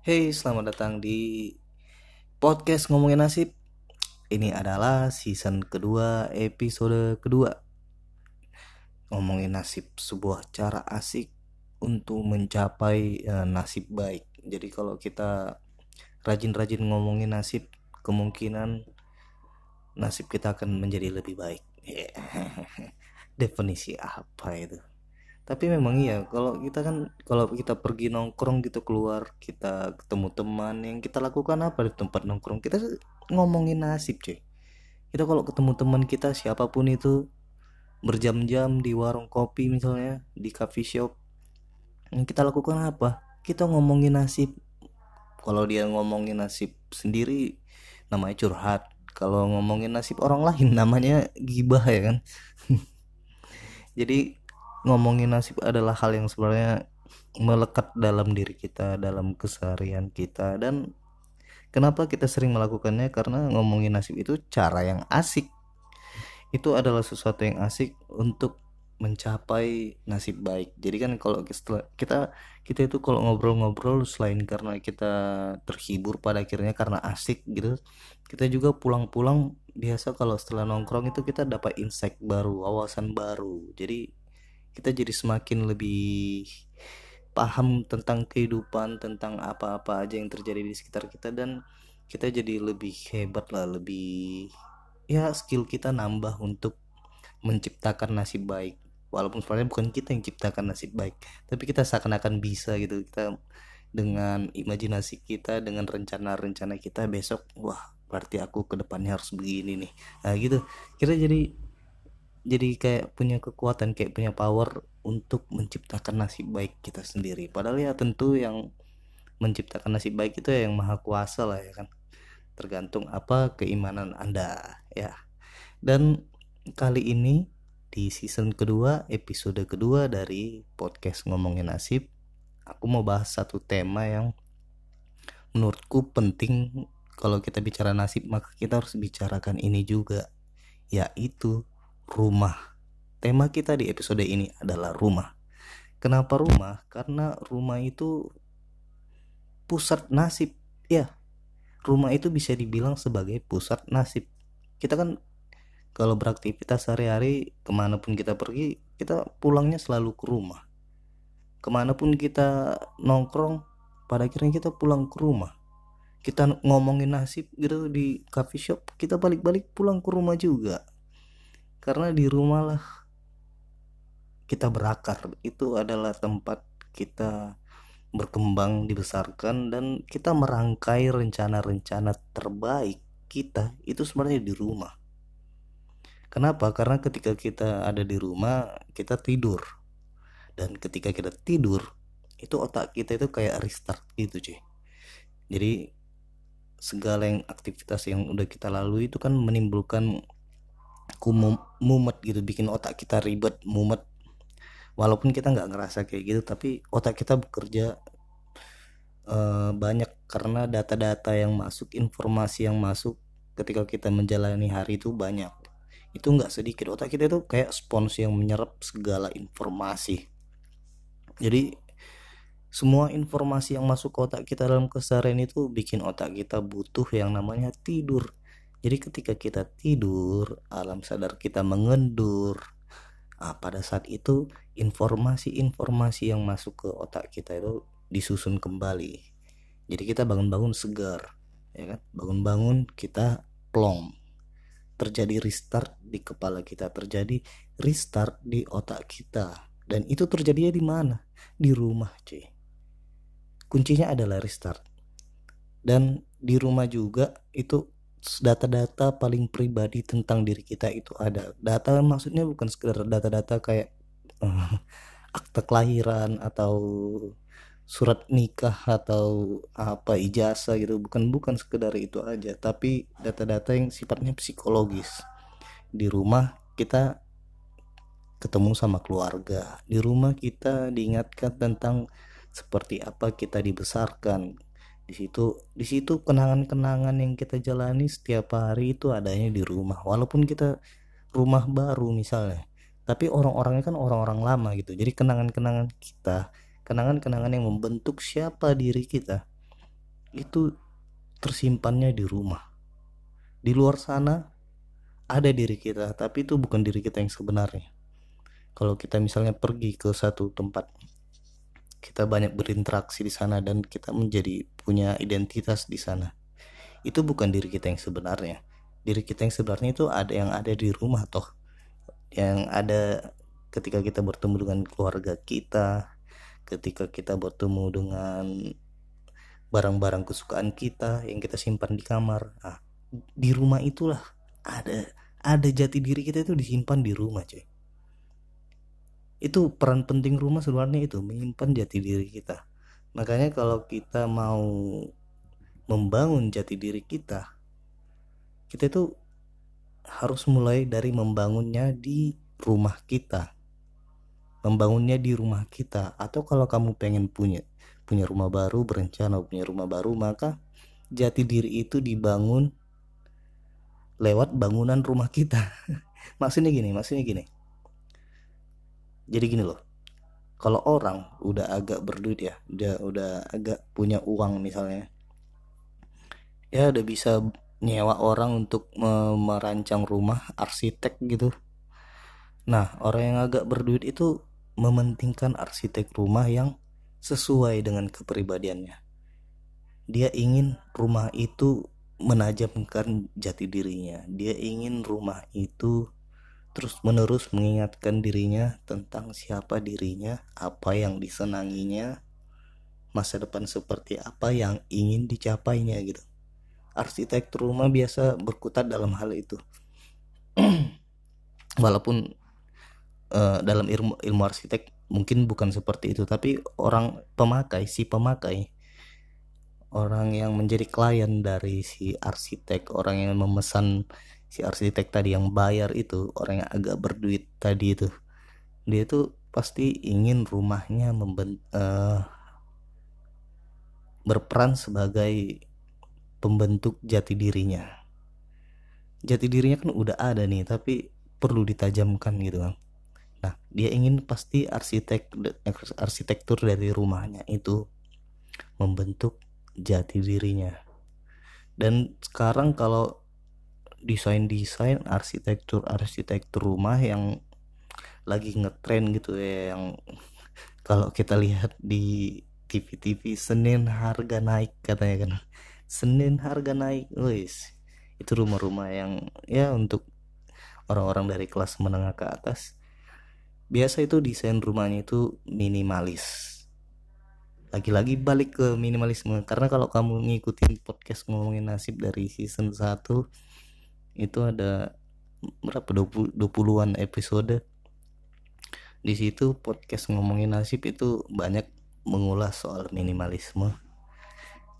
Hey, selamat datang di podcast ngomongin nasib. Ini adalah season kedua, episode kedua. Ngomongin nasib, sebuah cara asik untuk mencapai uh, nasib baik. Jadi kalau kita rajin-rajin ngomongin nasib, kemungkinan nasib kita akan menjadi lebih baik. Definisi apa itu? Tapi memang iya kalau kita kan kalau kita pergi nongkrong gitu keluar kita ketemu teman yang kita lakukan apa di tempat nongkrong? Kita ngomongin nasib cuy. Kita kalau ketemu teman kita siapa pun itu berjam-jam di warung kopi misalnya di coffee shop yang kita lakukan apa? Kita ngomongin nasib. Kalau dia ngomongin nasib sendiri namanya curhat. Kalau ngomongin nasib orang lain namanya gibah ya kan? Jadi ngomongin nasib adalah hal yang sebenarnya melekat dalam diri kita, dalam keseharian kita dan kenapa kita sering melakukannya karena ngomongin nasib itu cara yang asik. Itu adalah sesuatu yang asik untuk mencapai nasib baik. Jadi kan kalau kita kita itu kalau ngobrol-ngobrol selain karena kita terhibur pada akhirnya karena asik gitu, kita juga pulang-pulang biasa kalau setelah nongkrong itu kita dapat insight baru, wawasan baru. Jadi kita jadi semakin lebih paham tentang kehidupan tentang apa-apa aja yang terjadi di sekitar kita dan kita jadi lebih hebat lah lebih ya skill kita nambah untuk menciptakan nasib baik. Walaupun sebenarnya bukan kita yang ciptakan nasib baik tapi kita seakan-akan bisa gitu. Kita dengan imajinasi kita dengan rencana-rencana kita besok wah berarti aku ke depannya harus begini nih. Nah gitu. Kita jadi jadi kayak punya kekuatan kayak punya power untuk menciptakan nasib baik kita sendiri. Padahal ya tentu yang menciptakan nasib baik itu ya yang maha kuasa lah ya kan. Tergantung apa keimanan anda ya. Dan kali ini di season kedua episode kedua dari podcast ngomongin nasib aku mau bahas satu tema yang menurutku penting. Kalau kita bicara nasib maka kita harus bicarakan ini juga yaitu rumah. Tema kita di episode ini adalah rumah. Kenapa rumah? Karena rumah itu pusat nasib. Ya, rumah itu bisa dibilang sebagai pusat nasib. Kita kan kalau beraktivitas sehari-hari ke mana pun kita pergi, kita pulangnya selalu ke rumah. Ke mana pun kita nongkrong, pada akhirnya kita pulang ke rumah. Kita ngomongin nasib gitu di coffee shop, kita balik-balik pulang ke rumah juga karena di rumah lah. Kita berakar. Itu adalah tempat kita berkembang dibesarkan dan kita merangkai rencana-rencana terbaik kita itu sebenarnya di rumah. Kenapa? Karena ketika kita ada di rumah kita tidur. Dan ketika kita tidur itu otak kita itu kayak restart gitu cuy. Jadi segala yang aktivitas yang udah kita lalui itu kan menimbulkan aku mumet gitu bikin otak kita ribet mumet. Walaupun kita nggak ngerasa kayak gitu tapi otak kita bekerja uh, banyak karena data-data yang masuk informasi yang masuk ketika kita menjalani hari itu banyak. Itu nggak sedikit otak kita itu kayak spons yang menyerap segala informasi. Jadi semua informasi yang masuk ke otak kita dalam keseharian itu bikin otak kita butuh yang namanya tidur jadi ketika kita tidur, alam sadar kita mengendur. Nah, pada saat itu informasi-informasi yang masuk ke otak kita itu disusun kembali. Jadi kita bangun-bangun segar, ya kan? Bangun-bangun kita plong. Terjadi restart di kepala kita, terjadi restart di otak kita. Dan itu terjadinya di mana? Di rumah, cuy. Kuncinya adalah restart. Dan di rumah juga itu data-data paling pribadi tentang diri kita itu ada. Data maksudnya bukan sekedar data-data kayak uh, akte kelahiran atau surat nikah atau apa ijazah gitu. Bukan bukan sekedar itu aja tapi data-data yang sifatnya psikologis. Di rumah kita ketemu sama keluarga. Di rumah kita diingatkan tentang seperti apa kita dibesarkan di situ di situ kenangan-kenangan yang kita jalani setiap hari itu adanya di rumah. Walaupun kita rumah baru misalnya tapi orang-orangnya kan orang-orang lama gitu. Jadi kenangan-kenangan kita kenangan-kenangan yang membentuk siapa diri kita itu tersimpannya di rumah. Di luar sana ada diri kita tapi itu bukan diri kita yang sebenarnya. Kalau kita misalnya pergi ke satu tempat kita banyak berinteraksi di sana dan kita menjadi punya identitas di sana. Itu bukan diri kita yang sebenarnya. Diri kita yang sebenarnya itu ada yang ada di rumah toh. Yang ada ketika kita bertemu dengan keluarga kita ketika kita bertemu dengan barang-barang kesukaan kita yang kita simpan di kamar. Nah, di rumah itulah ada ada jati diri kita itu disimpan di rumah cuy itu peran penting rumah sebenarnya itu menyimpan jati diri kita. Makanya kalau kita mau membangun jati diri kita kita itu harus mulai dari membangunnya di rumah kita. Membangunnya di rumah kita. Atau kalau kamu pengen punya punya rumah baru berencana punya rumah baru maka jati diri itu dibangun lewat bangunan rumah kita. Maksudnya gini maksudnya gini jadi gini loh kalau orang udah agak berduit ya dia udah agak punya uang misalnya ya udah bisa nyewa orang untuk merancang rumah arsitek gitu. Nah orang yang agak berduit itu mementingkan arsitek rumah yang sesuai dengan kepribadiannya. Dia ingin rumah itu menajamkan jati dirinya. Dia ingin rumah itu terus-menerus mengingatkan dirinya tentang siapa dirinya, apa yang disenanginya, masa depan seperti apa yang ingin dicapainya gitu. Arsitektur rumah biasa berkutat dalam hal itu. Walaupun uh, dalam ilmu ilmu arsitek mungkin bukan seperti itu, tapi orang pemakai si pemakai orang yang menjadi klien dari si arsitek, orang yang memesan si arsitek tadi yang bayar itu orang yang agak berduit tadi itu. Dia tuh pasti ingin rumahnya memben uh, berperan sebagai pembentuk jati dirinya. Jati dirinya kan udah ada nih tapi perlu ditajamkan gitu kan. Nah dia ingin pasti arsitek arsitektur dari rumahnya itu membentuk jati dirinya. Dan sekarang kalau desain-desain arsitektur arsitektur rumah yang lagi ngetren gitu ya yang kalau kita lihat di TV-TV Senin harga naik katanya kan. Senin harga naik wis. Itu rumah-rumah yang ya untuk orang-orang dari kelas menengah ke atas. Biasa itu desain rumahnya itu minimalis. Lagi-lagi balik ke minimalisme. Karena kalau kamu ngikutin podcast ngomongin nasib dari season 1 itu ada berapa? 20 20-an episode. Di situ podcast ngomongin nasib itu banyak mengulas soal minimalisme.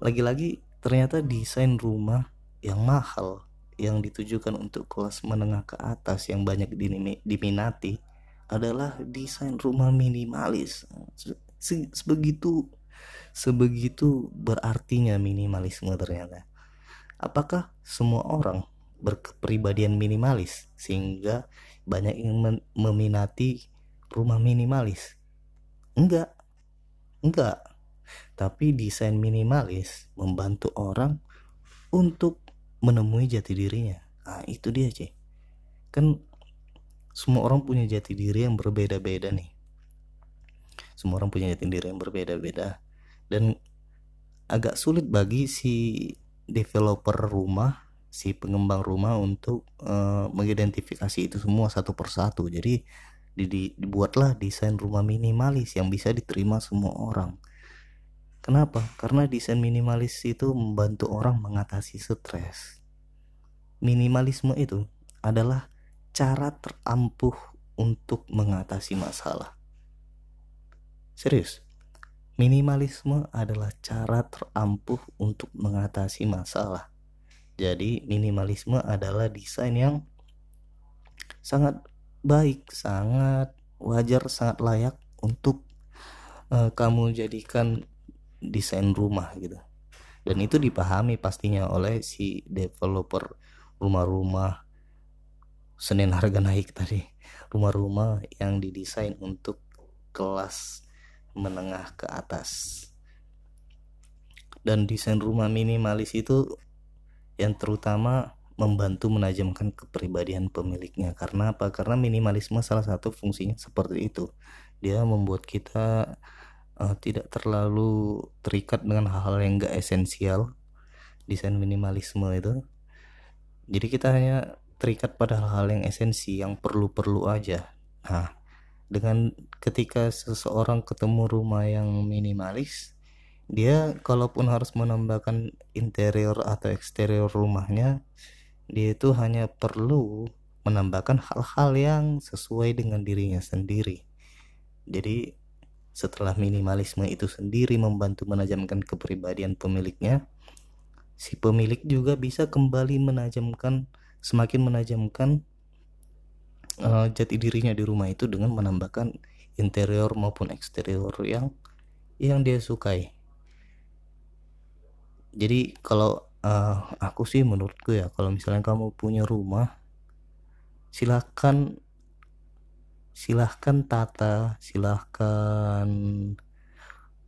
Lagi-lagi ternyata desain rumah yang mahal yang ditujukan untuk kelas menengah ke atas yang banyak diminati adalah desain rumah minimalis. Sebegitu sebegitu berartinya minimalisme ternyata. Apakah semua orang berkepribadian minimalis sehingga banyak yang meminati rumah minimalis. Enggak. Enggak. Tapi desain minimalis membantu orang untuk menemui jati dirinya. Nah itu dia sih kan semua orang punya jati diri yang berbeda-beda nih. Semua orang punya jati diri yang berbeda-beda. Dan agak sulit bagi si developer rumah si pengembang rumah untuk uh, mengidentifikasi itu semua satu persatu. Jadi di, di, dibuatlah desain rumah minimalis yang bisa diterima semua orang. Kenapa? Karena desain minimalis itu membantu orang mengatasi stres. Minimalisme itu adalah cara terampuh untuk mengatasi masalah. Serius? Minimalisme adalah cara terampuh untuk mengatasi masalah jadi minimalisme adalah desain yang sangat baik, sangat wajar, sangat layak untuk uh, kamu jadikan desain rumah gitu. Dan itu dipahami pastinya oleh si developer rumah-rumah Senin harga naik tadi. Rumah-rumah yang didesain untuk kelas menengah ke atas. dan desain rumah minimalis itu yang terutama membantu menajamkan kepribadian pemiliknya. Karena apa? Karena minimalisme salah satu fungsinya seperti itu. Dia membuat kita uh, tidak terlalu terikat dengan hal-hal yang gak esensial. Desain minimalisme itu. Jadi kita hanya terikat pada hal-hal yang esensi yang perlu-perlu aja. Nah dengan ketika seseorang ketemu rumah yang minimalis dia kalaupun harus menambahkan interior atau eksterior rumahnya dia itu hanya perlu menambahkan hal-hal yang sesuai dengan dirinya sendiri. Jadi setelah minimalisme itu sendiri membantu menajamkan kepribadian pemiliknya si pemilik juga bisa kembali menajamkan semakin menajamkan uh, jati dirinya di rumah itu dengan menambahkan interior maupun eksterior yang yang dia sukai jadi kalau uh, aku sih menurutku ya kalau misalnya kamu punya rumah silahkan silahkan tata silahkan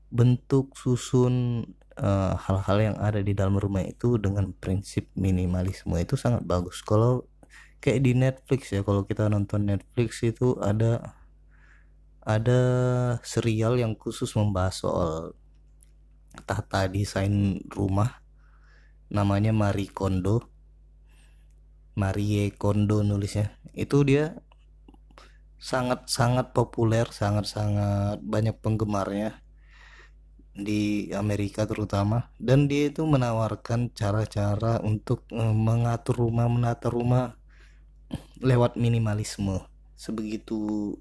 bentuk susun eh, hal-hal uh, yang ada di dalam rumah itu dengan prinsip minimalisme itu sangat bagus. Kalau kayak di Netflix ya kalau kita nonton Netflix itu ada ada serial yang khusus membahas soal tata desain rumah. Namanya Marie Kondo. Marie Kondo nulisnya. Itu dia sangat sangat populer sangat sangat banyak penggemarnya di Amerika terutama. Dan dia itu menawarkan cara-cara untuk eh, mengatur rumah menata rumah lewat minimalisme. Sebegitu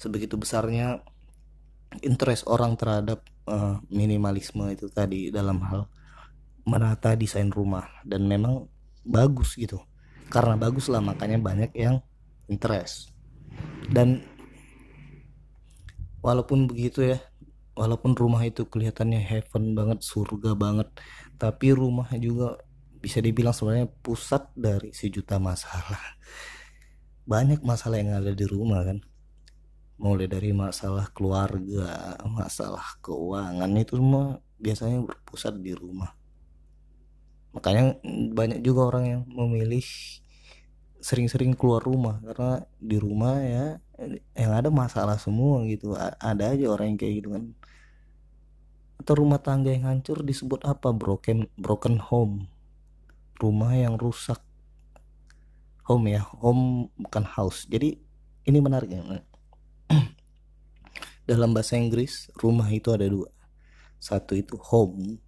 sebegitu besarnya interest orang terhadap uh, minimalisme itu tadi dalam hal menata desain rumah. Dan memang bagus gitu. Karena bagus lah makanya banyak yang interest. Dan walaupun begitu ya walaupun rumah itu kelihatannya heaven banget surga banget tapi rumah juga bisa dibilang sebenarnya pusat dari sejuta masalah. Banyak masalah yang ada di rumah kan mulai dari masalah keluarga, masalah keuangan itu semua biasanya berpusat di rumah. Makanya banyak juga orang yang memilih sering-sering keluar rumah karena di rumah ya yang ada masalah semua gitu. Ada aja orang yang kayak gitu kan. Atau rumah tangga yang hancur disebut apa? Broken broken home. Rumah yang rusak. Home ya, home bukan house. Jadi ini menarik ya dalam bahasa Inggris rumah itu ada dua. Satu itu home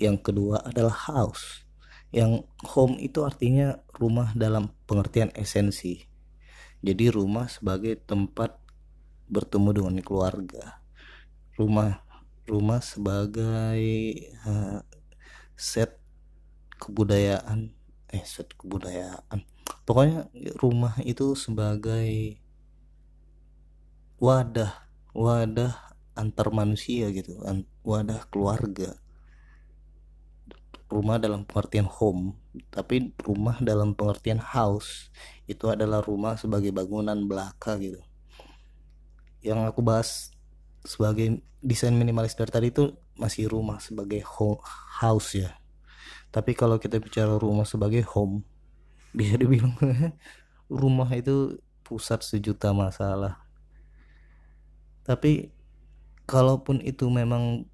yang kedua adalah house. Yang home itu artinya rumah dalam pengertian esensi. Jadi rumah sebagai tempat bertemu dengan keluarga. Rumah rumah sebagai uh, set kebudayaan eh set kebudayaan. Pokoknya rumah itu sebagai wadah wadah antar manusia gitu wadah keluarga. Rumah dalam pengertian home tapi rumah dalam pengertian house. Itu adalah rumah sebagai bangunan belaka gitu. Yang aku bahas sebagai desain minimalis dari tadi itu masih rumah sebagai home, house ya. Tapi kalau kita bicara rumah sebagai home bisa dibilang rumah itu pusat sejuta masalah tapi kalaupun itu memang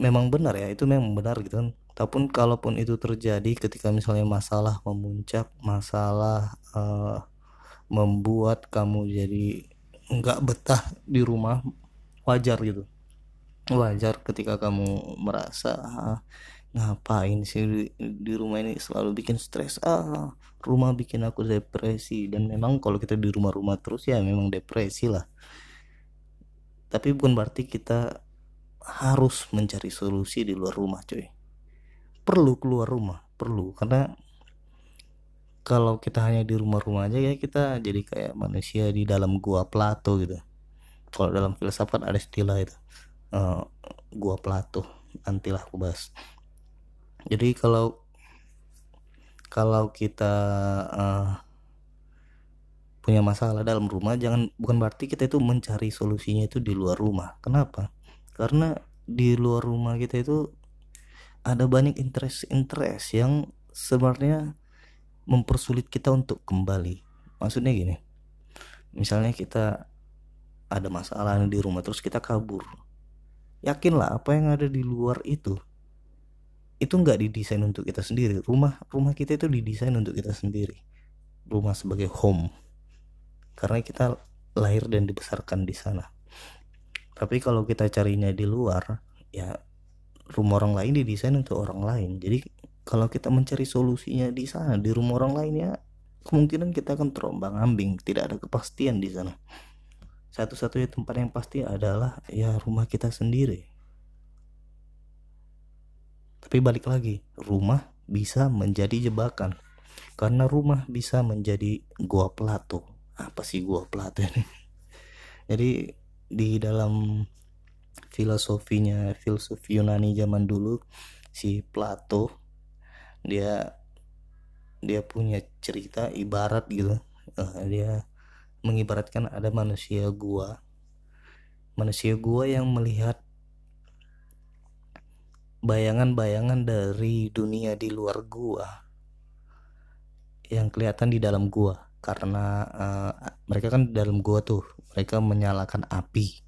memang benar ya itu memang benar gitu kan. Ataupun kalaupun itu terjadi ketika misalnya masalah memuncak masalah uh, membuat kamu jadi nggak betah di rumah wajar gitu. Wajar ketika kamu merasa ah, ngapain sih di, di rumah ini selalu bikin stres? Ah rumah bikin aku depresi. Dan memang kalau kita di rumah-rumah terus ya memang depresi lah tapi bukan berarti kita harus mencari solusi di luar rumah cuy perlu keluar rumah perlu. Karena kalau kita hanya di rumah-rumah aja ya kita jadi kayak manusia di dalam gua Plato gitu. Kalau dalam filsafat ada istilah itu uh, gua Plato nantilah aku bahas. Jadi kalau kalau kita uh, punya masalah dalam rumah jangan bukan berarti kita itu mencari solusinya itu di luar rumah kenapa karena di luar rumah kita itu ada banyak interest-interest yang sebenarnya mempersulit kita untuk kembali. Maksudnya gini, misalnya kita ada masalah di rumah terus kita kabur. Yakinlah apa yang ada di luar itu itu nggak didesain untuk kita sendiri. Rumah rumah kita itu didesain untuk kita sendiri. Rumah sebagai home. Karena kita lahir dan dibesarkan di sana. Tapi kalau kita carinya di luar, ya rumah orang lain didesain untuk orang lain. Jadi kalau kita mencari solusinya di sana di rumah orang lain ya kemungkinan kita akan terombang ambing. Tidak ada kepastian di sana. Satu-satunya tempat yang pasti adalah ya rumah kita sendiri. Tapi balik lagi rumah bisa menjadi jebakan. Karena rumah bisa menjadi gua Plato apa sih gua Plato ini? Jadi di dalam filosofinya filosofi Yunani zaman dulu si Plato dia dia punya cerita ibarat gitu. Uh, dia mengibaratkan ada manusia gua. Manusia gua yang melihat bayangan-bayangan dari dunia di luar gua. Yang kelihatan di dalam gua karena uh, mereka kan dalam gua tuh mereka menyalakan api.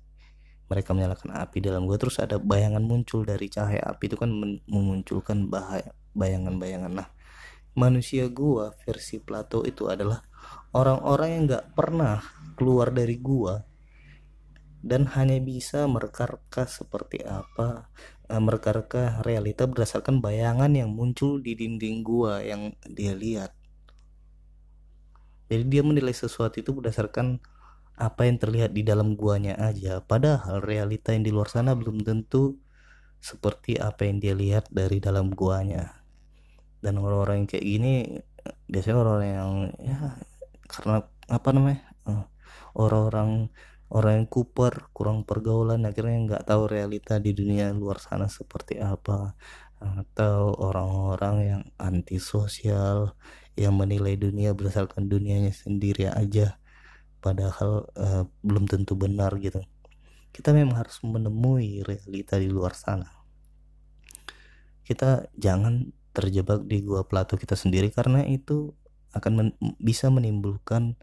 Mereka menyalakan api dalam gua terus ada bayangan muncul dari cahaya api itu kan memunculkan bahaya bayangan-bayangan. Nah manusia gua versi Plato itu adalah orang-orang yang nggak pernah keluar dari gua dan hanya bisa mereka seperti apa eh, mereka realita berdasarkan bayangan yang muncul di dinding gua yang dia lihat jadi dia menilai sesuatu itu berdasarkan apa yang terlihat di dalam guanya aja. Padahal realita yang di luar sana belum tentu seperti apa yang dia lihat dari dalam guanya. Dan orang-orang yang kayak gini biasanya orang-orang yang ya karena apa namanya eh, orang-orang orang yang kuper kurang pergaulan akhirnya nggak tahu realita di dunia luar sana seperti apa. Atau orang-orang yang antisosial yang menilai dunia berdasarkan dunianya sendiri aja. Padahal uh, belum tentu benar gitu. Kita memang harus menemui realita di luar sana. Kita jangan terjebak di gua Plato kita sendiri karena itu akan men bisa menimbulkan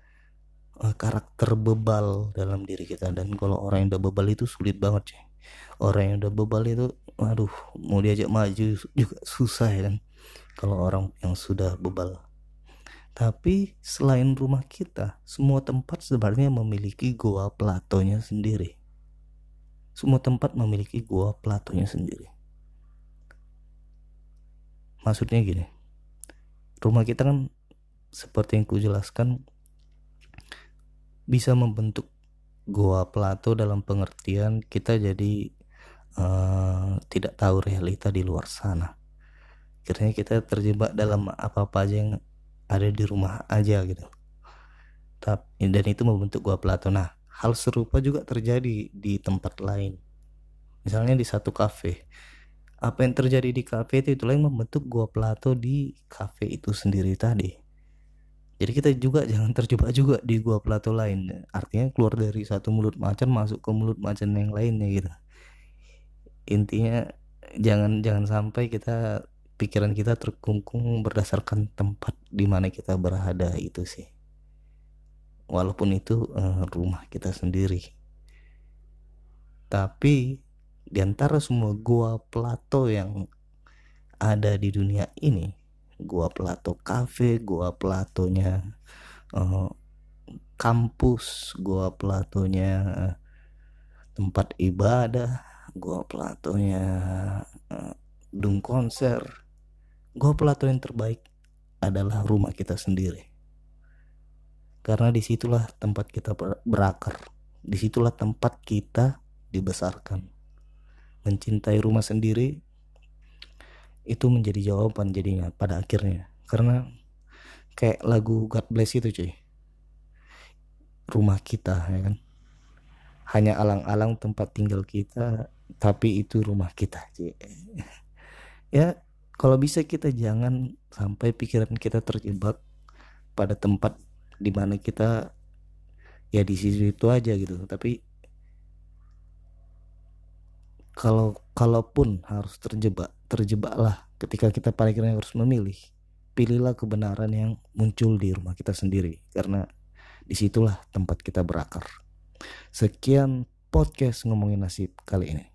uh, karakter bebal dalam diri kita. Dan kalau orang yang udah bebal itu sulit banget sih orang yang udah bebal itu waduh mau diajak maju juga susah ya kan. Kalau orang yang sudah bebal tapi selain rumah kita, semua tempat sebenarnya memiliki goa Platonya sendiri. Semua tempat memiliki goa Platonya sendiri. Maksudnya gini, rumah kita kan seperti yang kujelaskan bisa membentuk goa Plato dalam pengertian kita jadi uh, tidak tahu realita di luar sana. Akhirnya kita terjebak dalam apa-apa aja yang ada di rumah aja gitu. Tapi dan itu membentuk gua Plato. Nah hal serupa juga terjadi di tempat lain. Misalnya di satu kafe. Apa yang terjadi di kafe itu itulah yang membentuk gua Plato di kafe itu sendiri tadi. Jadi kita juga jangan terjebak juga di gua Plato lain. Artinya keluar dari satu mulut macan masuk ke mulut macan yang lainnya gitu. Intinya jangan jangan sampai kita pikiran kita terkungkung berdasarkan tempat di mana kita berada itu sih. Walaupun itu uh, rumah kita sendiri. Tapi di antara semua gua Plato yang ada di dunia ini gua Plato cafe gua Platonya uh, kampus gua Platonya uh, tempat ibadah gua Platonya uh, dung konser Gua Plato yang terbaik adalah rumah kita sendiri. Karena di situlah tempat kita berakar. Di situlah tempat kita dibesarkan. Mencintai rumah sendiri itu menjadi jawaban jadinya pada akhirnya. Karena kayak lagu God Bless itu cuy. Rumah kita ya kan. Hanya alang-alang tempat tinggal kita, tapi itu rumah kita. Cuy. Ya kalau bisa kita jangan sampai pikiran kita terjebak pada tempat di mana kita ya di situ itu aja gitu. Tapi kalau kalaupun harus terjebak terjebaklah ketika kita paling harus memilih pilihlah kebenaran yang muncul di rumah kita sendiri. Karena di situlah tempat kita berakar. Sekian podcast ngomongin nasib kali ini